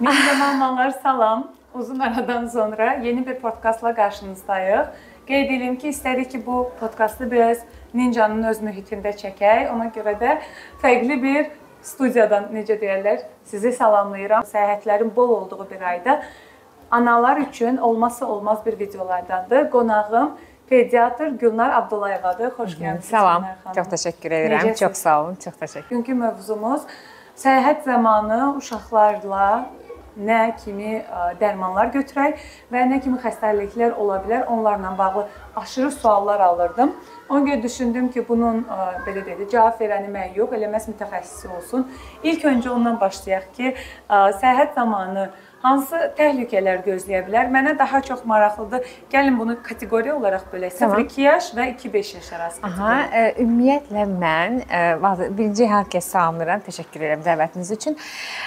Mehmanlar salam. Uzun aradan sonra yeni bir podkastla qarşınızdayıq. Qeyd edim ki, istədik ki, bu podkastı biraz Ninjanın öz mühitində çəkək. Ona görə də fərqli bir studiyadan necə deyirlər, sizi salamlayıram. Səyahətlərin bol olduğu bir ayda analar üçün olmazsa olmaz bir videolardandır. Qonağım pediatr Gülnar Abdullayevadır. Xoş gəlmisiniz. Salam. Çox təşəkkür edirəm. Necəsiz? Çox sağ olun. Çox təşəkkür. Bugünkü mövzumuz səyahət zamanı uşaqlarla nə kimi ə, dərmanlar götürək və nə kimi xəstəliklər ola bilər, onlarla bağlı aşırı suallar alırdım. Ona görə düşündüm ki, bunun ə, belə deyək, cavab verəni mən yox, elə məhz mütəxəssisi olsun. İlk öncə ondan başlayaq ki, ə, səyahət zamanı hansı təhlükələr gözləyə bilər? Mənə daha çox maraqlıdır. Gəlin bunu kateqoriya olaraq bölək. Tamam. 0-2 yaş və 2-5 yaş arası. Aha, ə, ümumiyyətlə mən ə, vaxt- birinci hər kəs salamlayıram. Təşəkkür edirəm dəvətiniz üçün.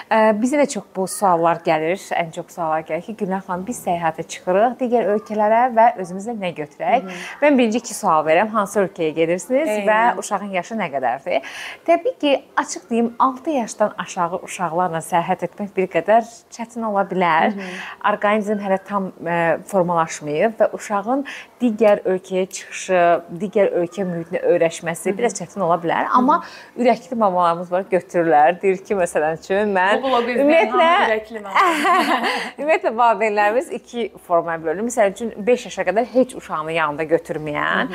Ə, bizə də çox bu suallar gəlir. Ən çox suallar gəlir ki, Günel xanım biz səyahətə çıxırıq digər ölkələrə və özümüzlə nə götürək? Mən birinci iki sual verirəm. Hansı ölkəyə gedirsiniz Eynən. və uşağın yaşı nə qədərdir? Təbii ki, açıq deyim, 6 yaşdan aşağı uşaqlarla səyahət etmək bir qədər çətin ola bilər. Orqanizm hələ tam ə, formalaşmayıb və uşağın digər ölkəyə çıxışı, digər ölkə mühitini öyrəşməsi biraz çətin ola bilər. Amma ürəkli mamalarımız var, götürürlər. Deyir ki, məsələn üçün mən hamı ürəkli. Ümumiyyətlə valideynlərimiz iki formaya bölünür. Məsəl üçün 5 yaşa qədər heç uşağını yanında götürməyən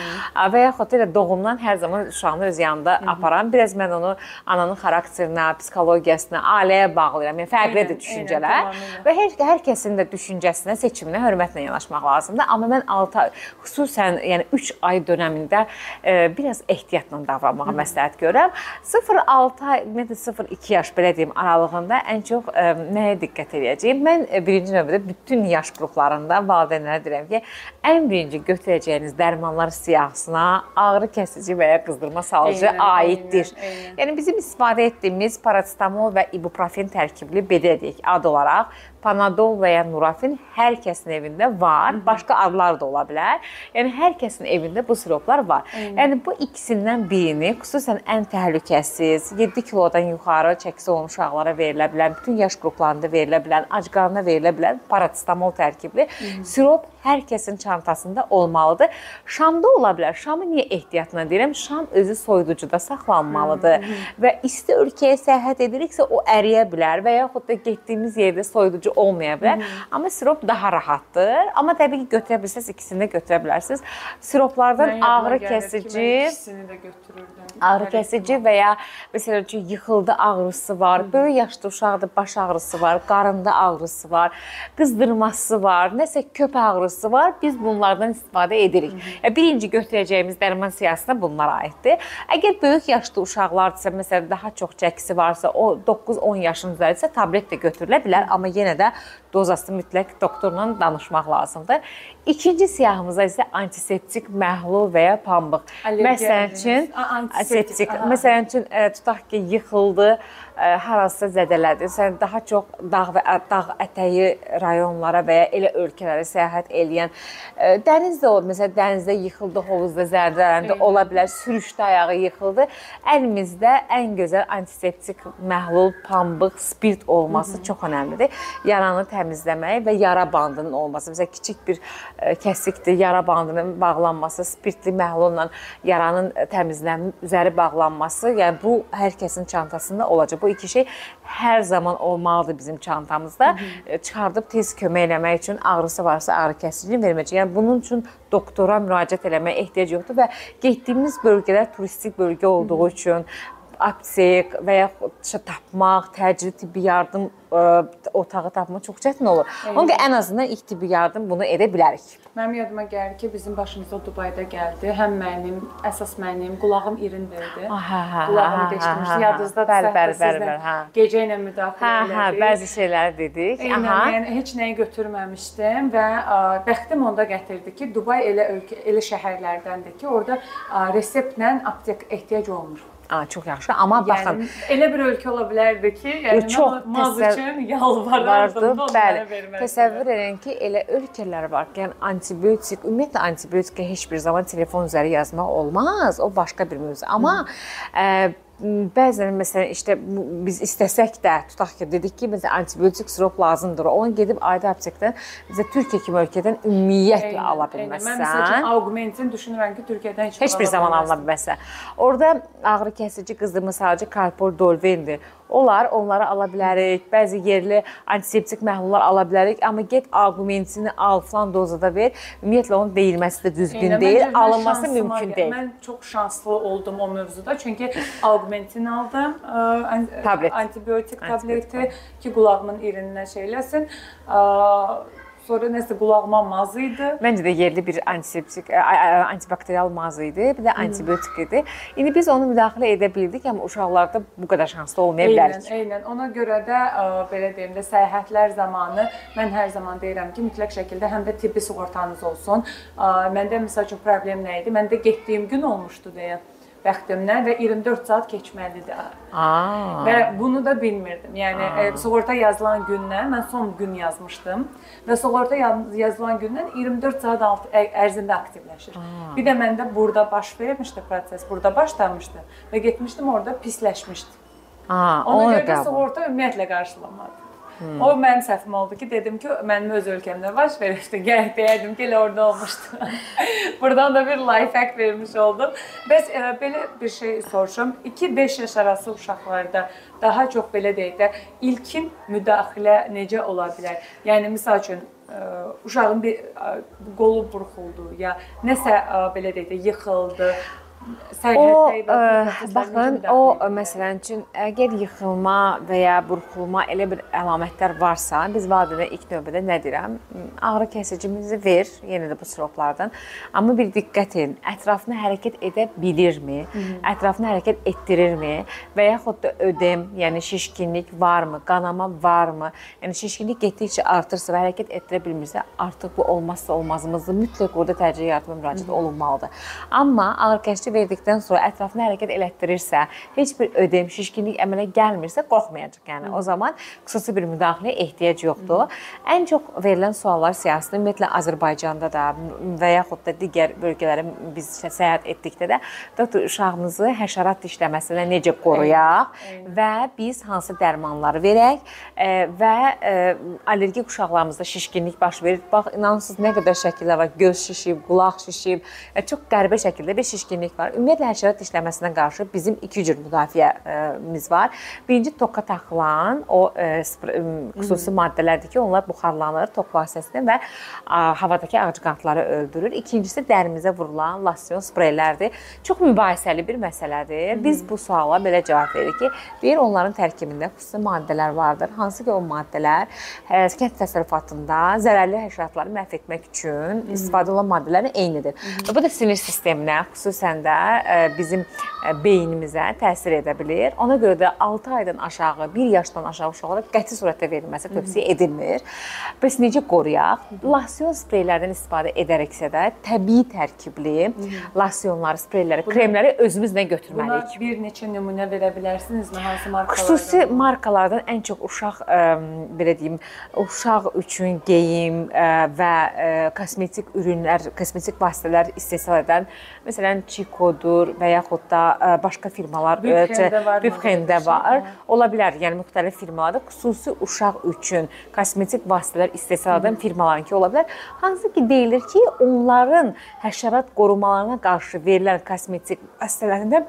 və yaxud da elə doğumdan hər zaman uşağını öz yanında aparan. Biraz mən onu ananın xarakterinə, psixologiyasına, ailəyə bağlayıram. Yəni fərqlidir düşüncələr eynən, və hər hər kəsin də düşüncəsinə, seçiminə hörmətlə yanaşmaq lazımdır. Amma mən 6 ay, xüsusən yəni 3 ay dövründə e, biraz ehtiyatla davranmağı məsləhət görürəm. 0-6 ay, ümumiyyətlə 0-2 yaş belə deyim aralığında ən çox e, nəyə diqqət edəcəyəm? Mən e, birinci növbədə bütün yaş qruplarında valideynlərə deyirəm ki, ən birinci götürəcəyiniz dərmanlar siyahısına ağrı kəsici və ya qızdırma salıcı Eynən, aiddir. eynən, eynən. Yəni bizim istifadə etdiyimiz parasetamol və ibuprofen tərkibli belə deyək ad olaraq Panadol və ya Nurafin hər kəsin evində var. Başqa adlar da ola bilər. Yəni hər kəsin evində bu siroplar var. Yəni bu ikisindən birini xüsusən ən təhlükəsiz, 7 kilodan yuxarı çəkisi olan uşaqlara verilə bilən, bütün yaş qruplarında verilə bilən, ac qarnına verilə bilən parasetamol tərkibli sirop hər kəsin çantasında olmalıdır. Şamda ola bilər. Şamı niyə ehtiyatla deyirəm? Şam özü soyuducuda saxlanmalıdır və isti ölkəyə səyahət ediriksə o əriyə bilər və yaxud da getdiyimiz yerdə soyuducu olmaya bilər. Amma sirop daha rahatdır. Amma təbii ki, götürə bilsəz ikisini də götürə bilərsiniz. Siroplardan Mən ağrı kəsici, ikisini də götürürdüm. ağrı kəsici və ya məsələn üçün yıxıldı ağrısı var, böyük yaşlı uşaqda baş ağrısı var, qarında ağrısı var, qızdırması var, nəsə köp ağrısı var. Biz bunlardan istifadə edirik. Yəni birinci götürəcəyimiz dərman siyahısına bunlar aiddir. Əgər böyük yaşlı uşaqlardırsa, məsələn daha çox çəkisi varsa, o 9-10 yaşın üzəridirsə tablet də götürülə bilər, amma yenə də dozası mütləq doktorla danışmaq lazımdır. İkinci siyahımızda isə antiseptik məhlul və ya pambıq. Məsələn üçün antiseptik. Məsələn üçün e, tutaq ki, yıxıldı, e, harasa zədələdi. Sən daha çox dağ və dağ ətəyi rayonlara və ya elə ölkələrə səyahət eləyən e, dənizdə o, məsələn dənizdə yıxıldı, hovuzda zədələndi, Eynən. ola bilər sürüşdə ayağı yıxıldı. Əlimizdə ən gözəl antiseptik məhlul, pambıq, spirt olması çox əhəmilidir. Yaranı təmizləmək və yara bandının olması. Məsələn kiçik bir e, kəsikdir, yara bandının bağlanması, spirtli məhlulla yaranın təmizlənib üzəri bağlanması, yəni bu hər kəsin çantasında olacaq. Bu iki şey hər zaman olmalıdır bizim çantamızda. E, Çıxardıb tez kömək eləmək üçün ağrısı varsa ağrı kəsici verməyəcək. Yəni bunun üçün doktora müraciət eləməyə ehtiyac yoxdur və getdiyimiz bölgələr turistik bölgə olduğu üçün aptek və yaxud tapmaq, təcili tibbi yardım ə, otağı tapmaq çox çətin olur. Ona görə ən azından ilk tibbi yardım bunu edə bilərik. Mənim yadıma gəlir ki, bizim başımıza Dubayda gəldi. Həm mənim, əsas mənim qulağım irindirdi. Hə, hə, Qulağımı hə, deşdirmiş. hə, hə. Yadınızdadır Bəli, bəli, bəli, hə. Gecə ilə müdaxilə Hə, hə, elədik. bəzi şeylər dedik. Eynən, Aha. yəni heç nəyi götürməmişdim və ə, bəxtim onda gətirdi ki, Dubay elə ölkə, elə şəhərlərdəndir ki, orada ə, reseptlə aptek ehtiyac olmur. Aa, çox yaxşı. Amma baxın, Yəni elə bir ölkə ola bilərdi ki, yəni çox maz üçün yalvarardım Bəli. Təsəvvür edin ki, elə ölkələr var ki, yəni antibiotik, ümumiyyətlə antibiotika heç bir zaman telefon üzəri yazmaq olmaz. O başqa bir mövzu. Amma ə, bəzən məsələn işte biz istəsək də tutaq ki, dedik ki, bizə antibiotik sirop lazımdır. Onu gedib adi aptekdən bizə Türkiyə kimi ölkədən ümumiyyətlə ala Mən məsəl üçün bilməzsən. Augmentin düşünürəm ki, Türkiyədən heç, Heç bir zaman alına bilməzsən. Orda ağrı kəsici qızdırma sadəcə Calpol Dolvendir. Onlar onları ala bilərik. Bəzi yerli antiseptik məhlullar ala bilərik, amma get Augmentini al falan dozada ver. Ümumiyyətlə onun deyilməsi də düzgün Eynən, deyil, alınması mümkün deyil. Mən çox şanslı oldum o mövzuda. Çünki Augmentin aldım, an- Tablet. antibiotik Antibiotik tableti ki, qulağımın irindən şeyləsin. Ə, Sonra nəsə qulağıma maz idi. Məncə də yerli bir antiseptik, antibakterial maz idi, bir də antibiotik idi. İndi biz onu müdaxilə edə bildik, amma uşaqlarda bu qədər şanslı olmaya Eynən, bilərik. eynən. Ona görə də belə deyim də səyahətlər zamanı mən hər zaman deyirəm ki, mütləq şəkildə həm də tibbi sığortanız olsun. Məndə məsəl üçün problem nə idi? Məndə getdiyim gün olmuşdu deyə bəxtimdən və 24 saat keçməlidir. Aa. Və bunu da bilmirdim. Yəni e, sığorta yazılan gündən mən son gün yazmışdım və sığorta yaz- yazılan gündən 24 saat alt ə- ərzində aktivləşir. Bir də məndə burada baş vermişdi proses, burada başlamışdı və getmişdim orada pisləşmişdi. Aa, Ona görə də sığorta ümumiyyətlə qarşılamadı. O mənim səhvim oldu ki, dedim ki, mənim öz ölkəmdə baş vermişdi. Gərək deyərdim ki, elə orada olmuşdu. Buradan da bir life hack vermiş oldum. Bəs e, belə bir şey soruşum. 2-5 yaş arası uşaqlarda daha çox belə deyək də ilkin müdaxilə necə ola bilər? Yəni misal üçün ə, uşağın bir ə, qolu burxuldu ya nəsə ə, belə deyək də yıxıldı. O Sərhəddə ə, baxın, o ə, məsələn üçün əgər yıxılma və ya burxulma elə bir əlamətlər varsa, biz valideynə ilk növbədə nə deyirəm? Ağrı kəsicimizi ver, yenə də bu siroplardan. Amma bir diqqət edin, ətrafını hərəkət edə bilirmi? Ətrafını hərəkət etdirirmi? Və yaxud da ödem, yəni şişkinlik varmı, qanama varmı? Yəni şişkinlik getdikcə artırsa və hərəkət etdirə bilmirsə, artıq bu olmazsa olmazımızdır. Mütləq orada təcili yardıma müraciət olunmalıdır. Amma ağrı kəsici verdikdən sonra ətrafını hərəkət elətdirirsə, heç bir ödem, şişkinlik əmələ gəlmirsə, qorxmayacaq. Yəni o zaman xüsusi bir müdaxiləyə ehtiyac yoxdur. Ən çox verilən suallar siyasətdə ümumiyyətlə Azərbaycanda da və yaxud da digər bölgələrə biz səyahət etdikdə də doktor uşağımızı həşərat dişləməsindən necə qoruyaq və biz hansı dərmanları verək e, və e, allergik uşaqlarımızda şişkinlik baş verir. Bax inanırsınız nə qədər şəkillər var. Göz şişib, qulaq şişib, e, çox qəribə şəkildə bir şişkinlik var. Ümumiyyətlə həşərat dişləməsinə qarşı bizim iki cür müdafiəmiz var. Birinci toka taxılan o e, xüsusi maddələrdir ki, onlar buxarlanır tok vasitəsilə və havadakı ağcaqanadları öldürür. İkincisi dərimizə vurulan losyon spreylərdir. Çox mübahisəli bir məsələdir. Biz bu suala belə cavab veririk ki, deyir onların tərkibində xüsusi maddələr vardır. Hansı ki o maddələr ə, kənd təsərrüfatında zərərli həşəratları məhv etmək üçün istifadə olunan maddələrin eynidir. Və bu da sinir sisteminə, xüsusən də ə, bizim ə, beynimizə təsir edə bilər. Ona görə də 6 aydan aşağı, 1 yaşdan aşağı uşaqlara qəti surətdə verilməsi tövsiyə edilmir. Bəs necə qoruyaq? Losyon spreylərdən istifadə edərəksə də təbii tərkibli losyonları, spreyləri, kremləri özümüzlə Buna götürməliyik. bir neçə nümunə verə bilərsinizmi? Hansı markalardan? Xüsusi markalardan ən çox uşaq ə, belə deyim, uşaq üçün geyim ə, və ə, kosmetik ürünlər, kosmetik vasitələr istehsal edən, məsələn, Chicodur və yaxud da ə, başqa firmalar, Bübxendə var, Bübxendə var. Ola bilər, yəni müxtəlif firmalarda xüsusi uşaq üçün kosmetik vasitələr istehsal edən firmalarınki ola bilər. Hansı ki deyilir ki, onların həşərat qorumalarına qarşı verilən kosmetik vasitələrində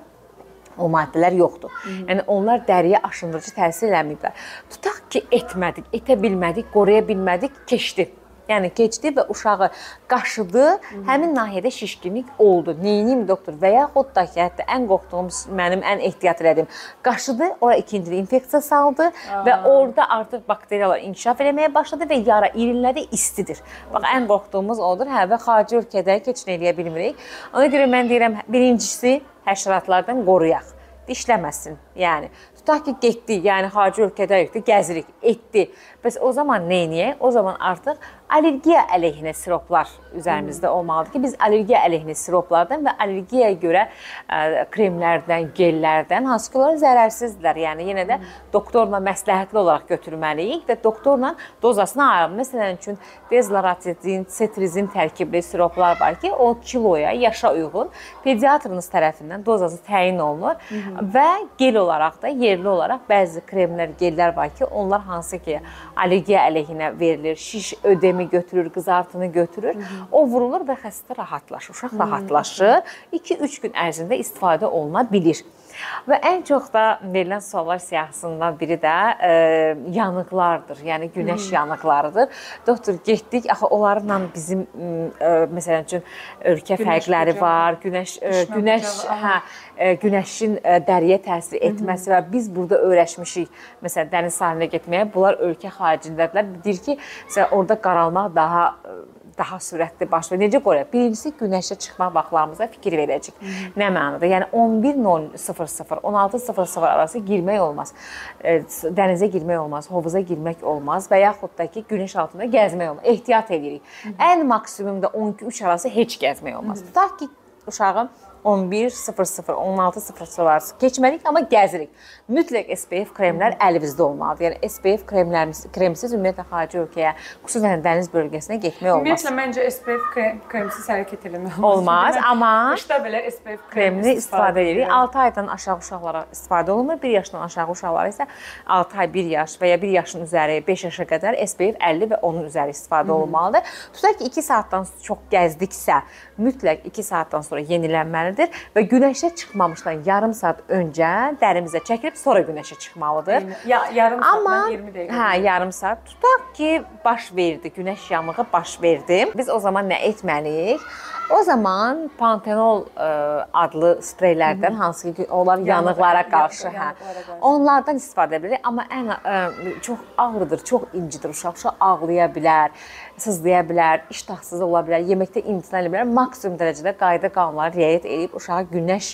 o maddələr yoxdur. Yəni onlar dəriyə aşındırıcı təsir eləməyiblər. Tutaq ki, etmədik, etə bilmədik, qoruya bilmədik, keçdi. Yəni keçdi və uşağı qaşıdı, həmin nahiyədə şişkinlik oldu. Neyinim doktor və yaxud da ki, hətta ən qorxduğum mənim ən ehtiyat elədiyim qaşıdı, ora ikinci infeksiya saldı və orada artıq bakteriyalar inkişaf eləməyə başladı və yara irinlədi, istidir. Bax ən qorxduğumuz odur. Hə və xarici ölkədə keçin eləyə bilmirik. Ona görə mən deyirəm, birincisi həşəratlardan qoruyaq. Dişləməsin. Yəni tutaq ki, getdi, yəni xarici ölkədəyikdi, gəzirik, etdi. Bəs o zaman nə edək? O zaman artıq allergiya əleyhinə siroplar üzərimizdə olmalıdır ki, biz allergiya əleyhinə siroplardan və allergiyaya görə ə, kremlərdən, gellərdən hansı ki, onlar zərərsizdirlər. Yəni yenə də doktorla məsləhətli olaraq götürməliyik və doktorla dozasını ayırmalıyıq. Məsələn üçün dezloratidin, setrizin tərkibli siroplar var ki, o kiloya, yaşa uyğun pediatrınız tərəfindən dozası təyin olunur Hı -hı. və gel olaraq da yerli olaraq bəzi kremlər, gellər var ki, onlar hansı ki allergiya əleyhinə verilir, şiş ödemi götürür, qızartını götürür. Hı -hı. O vurulur və xəstə rahatlaşır, uşaq rahatlaşır. 2-3 gün ərzində istifadə oluna bilir. Və ən çox da verilən suallar siyahısından biri də e, yanıqlardır. Yəni günəş hmm. yanıqlarıdır. Doktor getdik, axı onlarla bizim e, məsələn üçün ölkə günəş fərqləri bucağı, var. Günəş e, günəş bucağı, hə e, günəşin e, dəriyə təsir etməsi -hı. və biz burada öyrəşmişik. Məsələn, dəniz sahilinə getməyə, bunlar ölkə xaricindədirlər. Deyir ki, məsələn, orada qaralmaq daha daha sürətli baş verir. Necə qoyaq? Birincisi günəşə çıxma vaxtlarımıza fikir verəcək. Nə mənada? Yəni 11:00 16:00 arası girmək olmaz. E, dənizə girmək olmaz, hovuza girmək olmaz və yaxud da ki, günəş altında gəzmək olmaz. Ehtiyat edirik. Ən maksimumda 12:03 arası heç gəzmək olmaz. Tutaq ki, uşağın 11:00, 16:00 arası keçməlik, amma gəzirik. Mütləq SPF kremlər əlimizdə olmalıdır. Yəni SPF kremlərimiz kremsiz ümumiyyətlə xarici ölkəyə, xüsusən dəniz bölgəsinə getmək olmaz. Ümumiyyətlə məncə SPF krem, kremsiz hərəkət etmək olmaz. Olmaz, amma qışda belə SPF kremini istifadə edirik. 6 aydan aşağı uşaqlara istifadə olunmur. 1 yaşdan aşağı uşaqlara isə 6 ay, 1 yaş və ya 1 yaşın üzəri 5 yaşa qədər SPF 50 və onun üzəri istifadə olunmalıdır. Tutaq ki, 2 saatdan çox gəzdiksə, mütləq 2 saatdan sonra yenilənməlidir və günəşə çıxmamışdan yarım saat öncə dərimizə çəkilib sonra günəşə çıxmalıdır. Ya yarım saatdan Amma, 20 dəqiqə. Hə, yarım saat. Tutaq ki, baş verdi, günəş yanığı baş verdi. Biz o zaman nə etməliyik? O zaman Pantenol ə, e, adlı spreylərdən Hı -hı. hansı ki onlar yanıqlara qarşı, hə. Onlardan istifadə edə bilərik, amma ən ə, e, çox ağrıdır, çox incidir uşaq. Uşaq ağlaya bilər, sızlaya bilər, iştahsız ola bilər, yeməkdə imtina edə bilər. Maksimum dərəcədə qayda qanunlara riayət edib uşağa günəş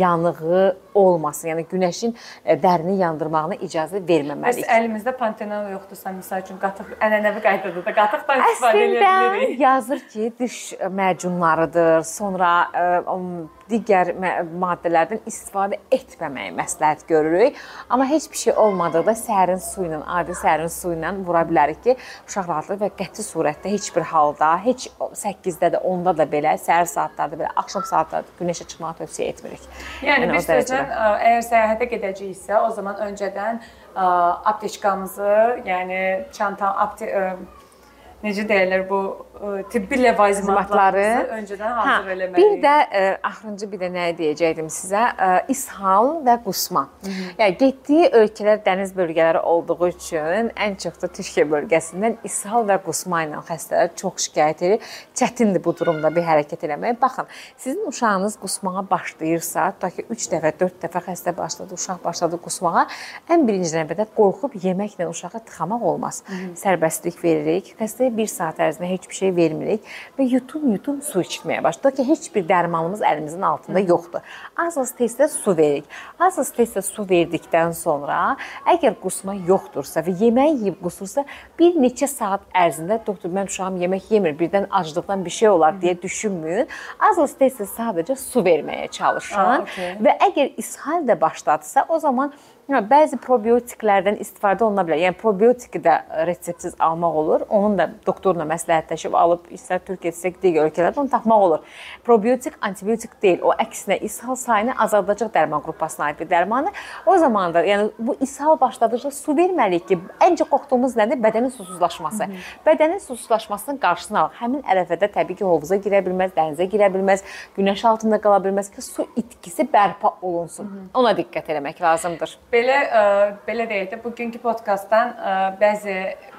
yanığı olmasın. Yəni günəşin e, dərini yandırmağına icazə verməməliyik. Bəs əlimizdə Pantenol yoxdursa, məsəl üçün qatıq ənənəvi qaydada da qatıqdan istifadə edə bilirik. Əslində yazır ki, diş məcunları yağlarıdır, sonra ə, e, digər maddələrdən istifadə etməməyi məsləhət görürük. Amma heç bir şey olmadıqda sərin su ilə, adi sərin su ilə vura bilərik ki, uşaq rahatlıq və qəti surətdə heç bir halda, heç 8-də də, 10-da da belə, səhər saatlarında belə, axşam saatlarında günəşə çıxmağı tövsiyə etmirik. Yəni, yəni bir sözlə əgər səyahətə gedəcəyiksə, o zaman öncədən ə, apteçkamızı, yəni çanta apte ə, necə deyirlər bu ə, e, tibbi ləvazimatları öncədən hazır hə, eləməliyik. Bir də ə, e, axırıncı bir də nə deyəcəydim sizə? Ə, e, ishal və qusma. Hı -hı. Yəni getdiyi ölkələr dəniz bölgələri olduğu üçün ən çox da Türkiyə bölgəsindən ishal və qusma ilə xəstələr çox şikayət edir. Çətindir bu durumda bir hərəkət eləmək. Baxın, sizin uşağınız qusmağa başlayırsa, tutaq ki 3 dəfə, 4 dəfə xəstə başladı, uşaq başladı qusmağa, ən birinci növbədə qorxub yeməklə uşağı tıxamaq olmaz. Hı -hı. Sərbəstlik veririk. Xəstəyə uşaqlara 1 saat ərzində heç bir şey vermirik və yutum-yutum su içməyə başlayır ki, heç bir dərmanımız əlimizin altında yoxdur. Az-az tezdə su veririk. Az-az tezdə su verdikdən sonra, əgər qusma yoxdursa və yemək yeyib qusursa, bir neçə saat ərzində doktor mən uşağım yemək yemir, birdən aclıqdan bir şey olar deyə düşünməyin. Az-az tezdə sadəcə su verməyə çalışın. Aa, okay. Və əgər ishal da başladısa, o zaman bəzi probiotiklərdən istifadə oluna bilər. Yəni probiotiki də reseptsiz almaq olur. Onun da doktorla məsləhətləşib alıb istər Türkiyə, istər digər ölkələrdə onu tapmaq olur. Probiotik antibiotik deyil. O əksinə ishal sayını azaldacaq dərman qrupasına aid bir dərmandır. O zaman da yəni bu ishal başladıqca su verməliyik ki, ən çox qorxduğumuz nədir? Bədənin susuzlaşması. Hı -hı. Bədənin susuzlaşmasının qarşısını alaq. Həmin ərəfədə təbii ki, hovuza girə bilməz, dənizə girə bilməz, günəş altında qala bilməz ki, su itkisi bərpa olunsun. Hı -hı. Ona diqqət etmək lazımdır. Belə ə, e, belə deyək də bugünkü podkastdan ə, e, bəzi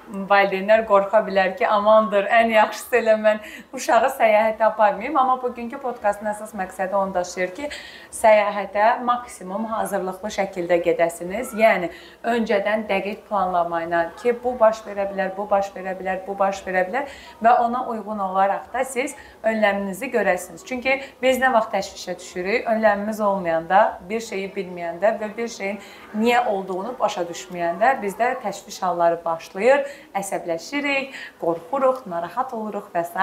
valideynlər qorxa bilər ki, amandır, ən yaxşısı elə mən uşağı səyahətə aparmayım, amma bugünkü podkastın əsas məqsədi onu daşıyır ki, səyahətə maksimum hazırlıqlı şəkildə gedəsiniz. Yəni öncədən dəqiq planlama ilə ki, bu baş verə bilər, bu baş verə bilər, bu baş verə bilər və ona uyğun olaraq da siz önləminizi görəsiniz. Çünki biz nə vaxt təşvişə düşürük? Önləmimiz olmayanda, bir şeyi bilməyəndə və bir şeyin niyə olduğunu başa düşməyəndə bizdə təşviş halları başlayır əsəbləşirik, qorxuruq, narahat oluruq və s.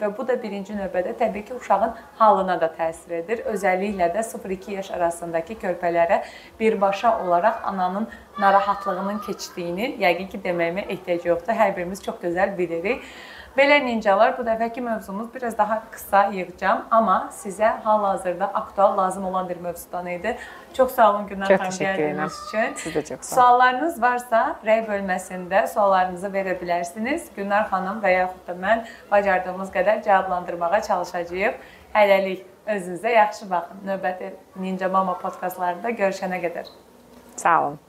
və bu da birinci növbədə təbii ki, uşağın halına da təsir edir. Özəlliklə də 0-2 yaş arasındakı körpələrə birbaşa olaraq ananın narahatlığının keçdiyini yəqin ki, deməyimə ehtiyac yoxdur. Hər birimiz çox gözəl bilirik. Belə ninjalar bu dəfəki mövzumuz biraz daha qısa yığacağam, amma sizə hal-hazırda aktual lazım olan bir mövzudan idi. Çox sağ olun Günər Çox xanım gəldiyiniz üçün. Siz də çox sağ olun. Suallarınız varsa, rəy bölməsində suallarınızı verə bilərsiniz. Günər xanım və yaxud da mən bacardığımız qədər cavablandırmağa çalışacağıq. Hələlik özünüzə yaxşı baxın. Növbəti Ninja Mama podkastlarında görüşənə qədər. Sağ olun.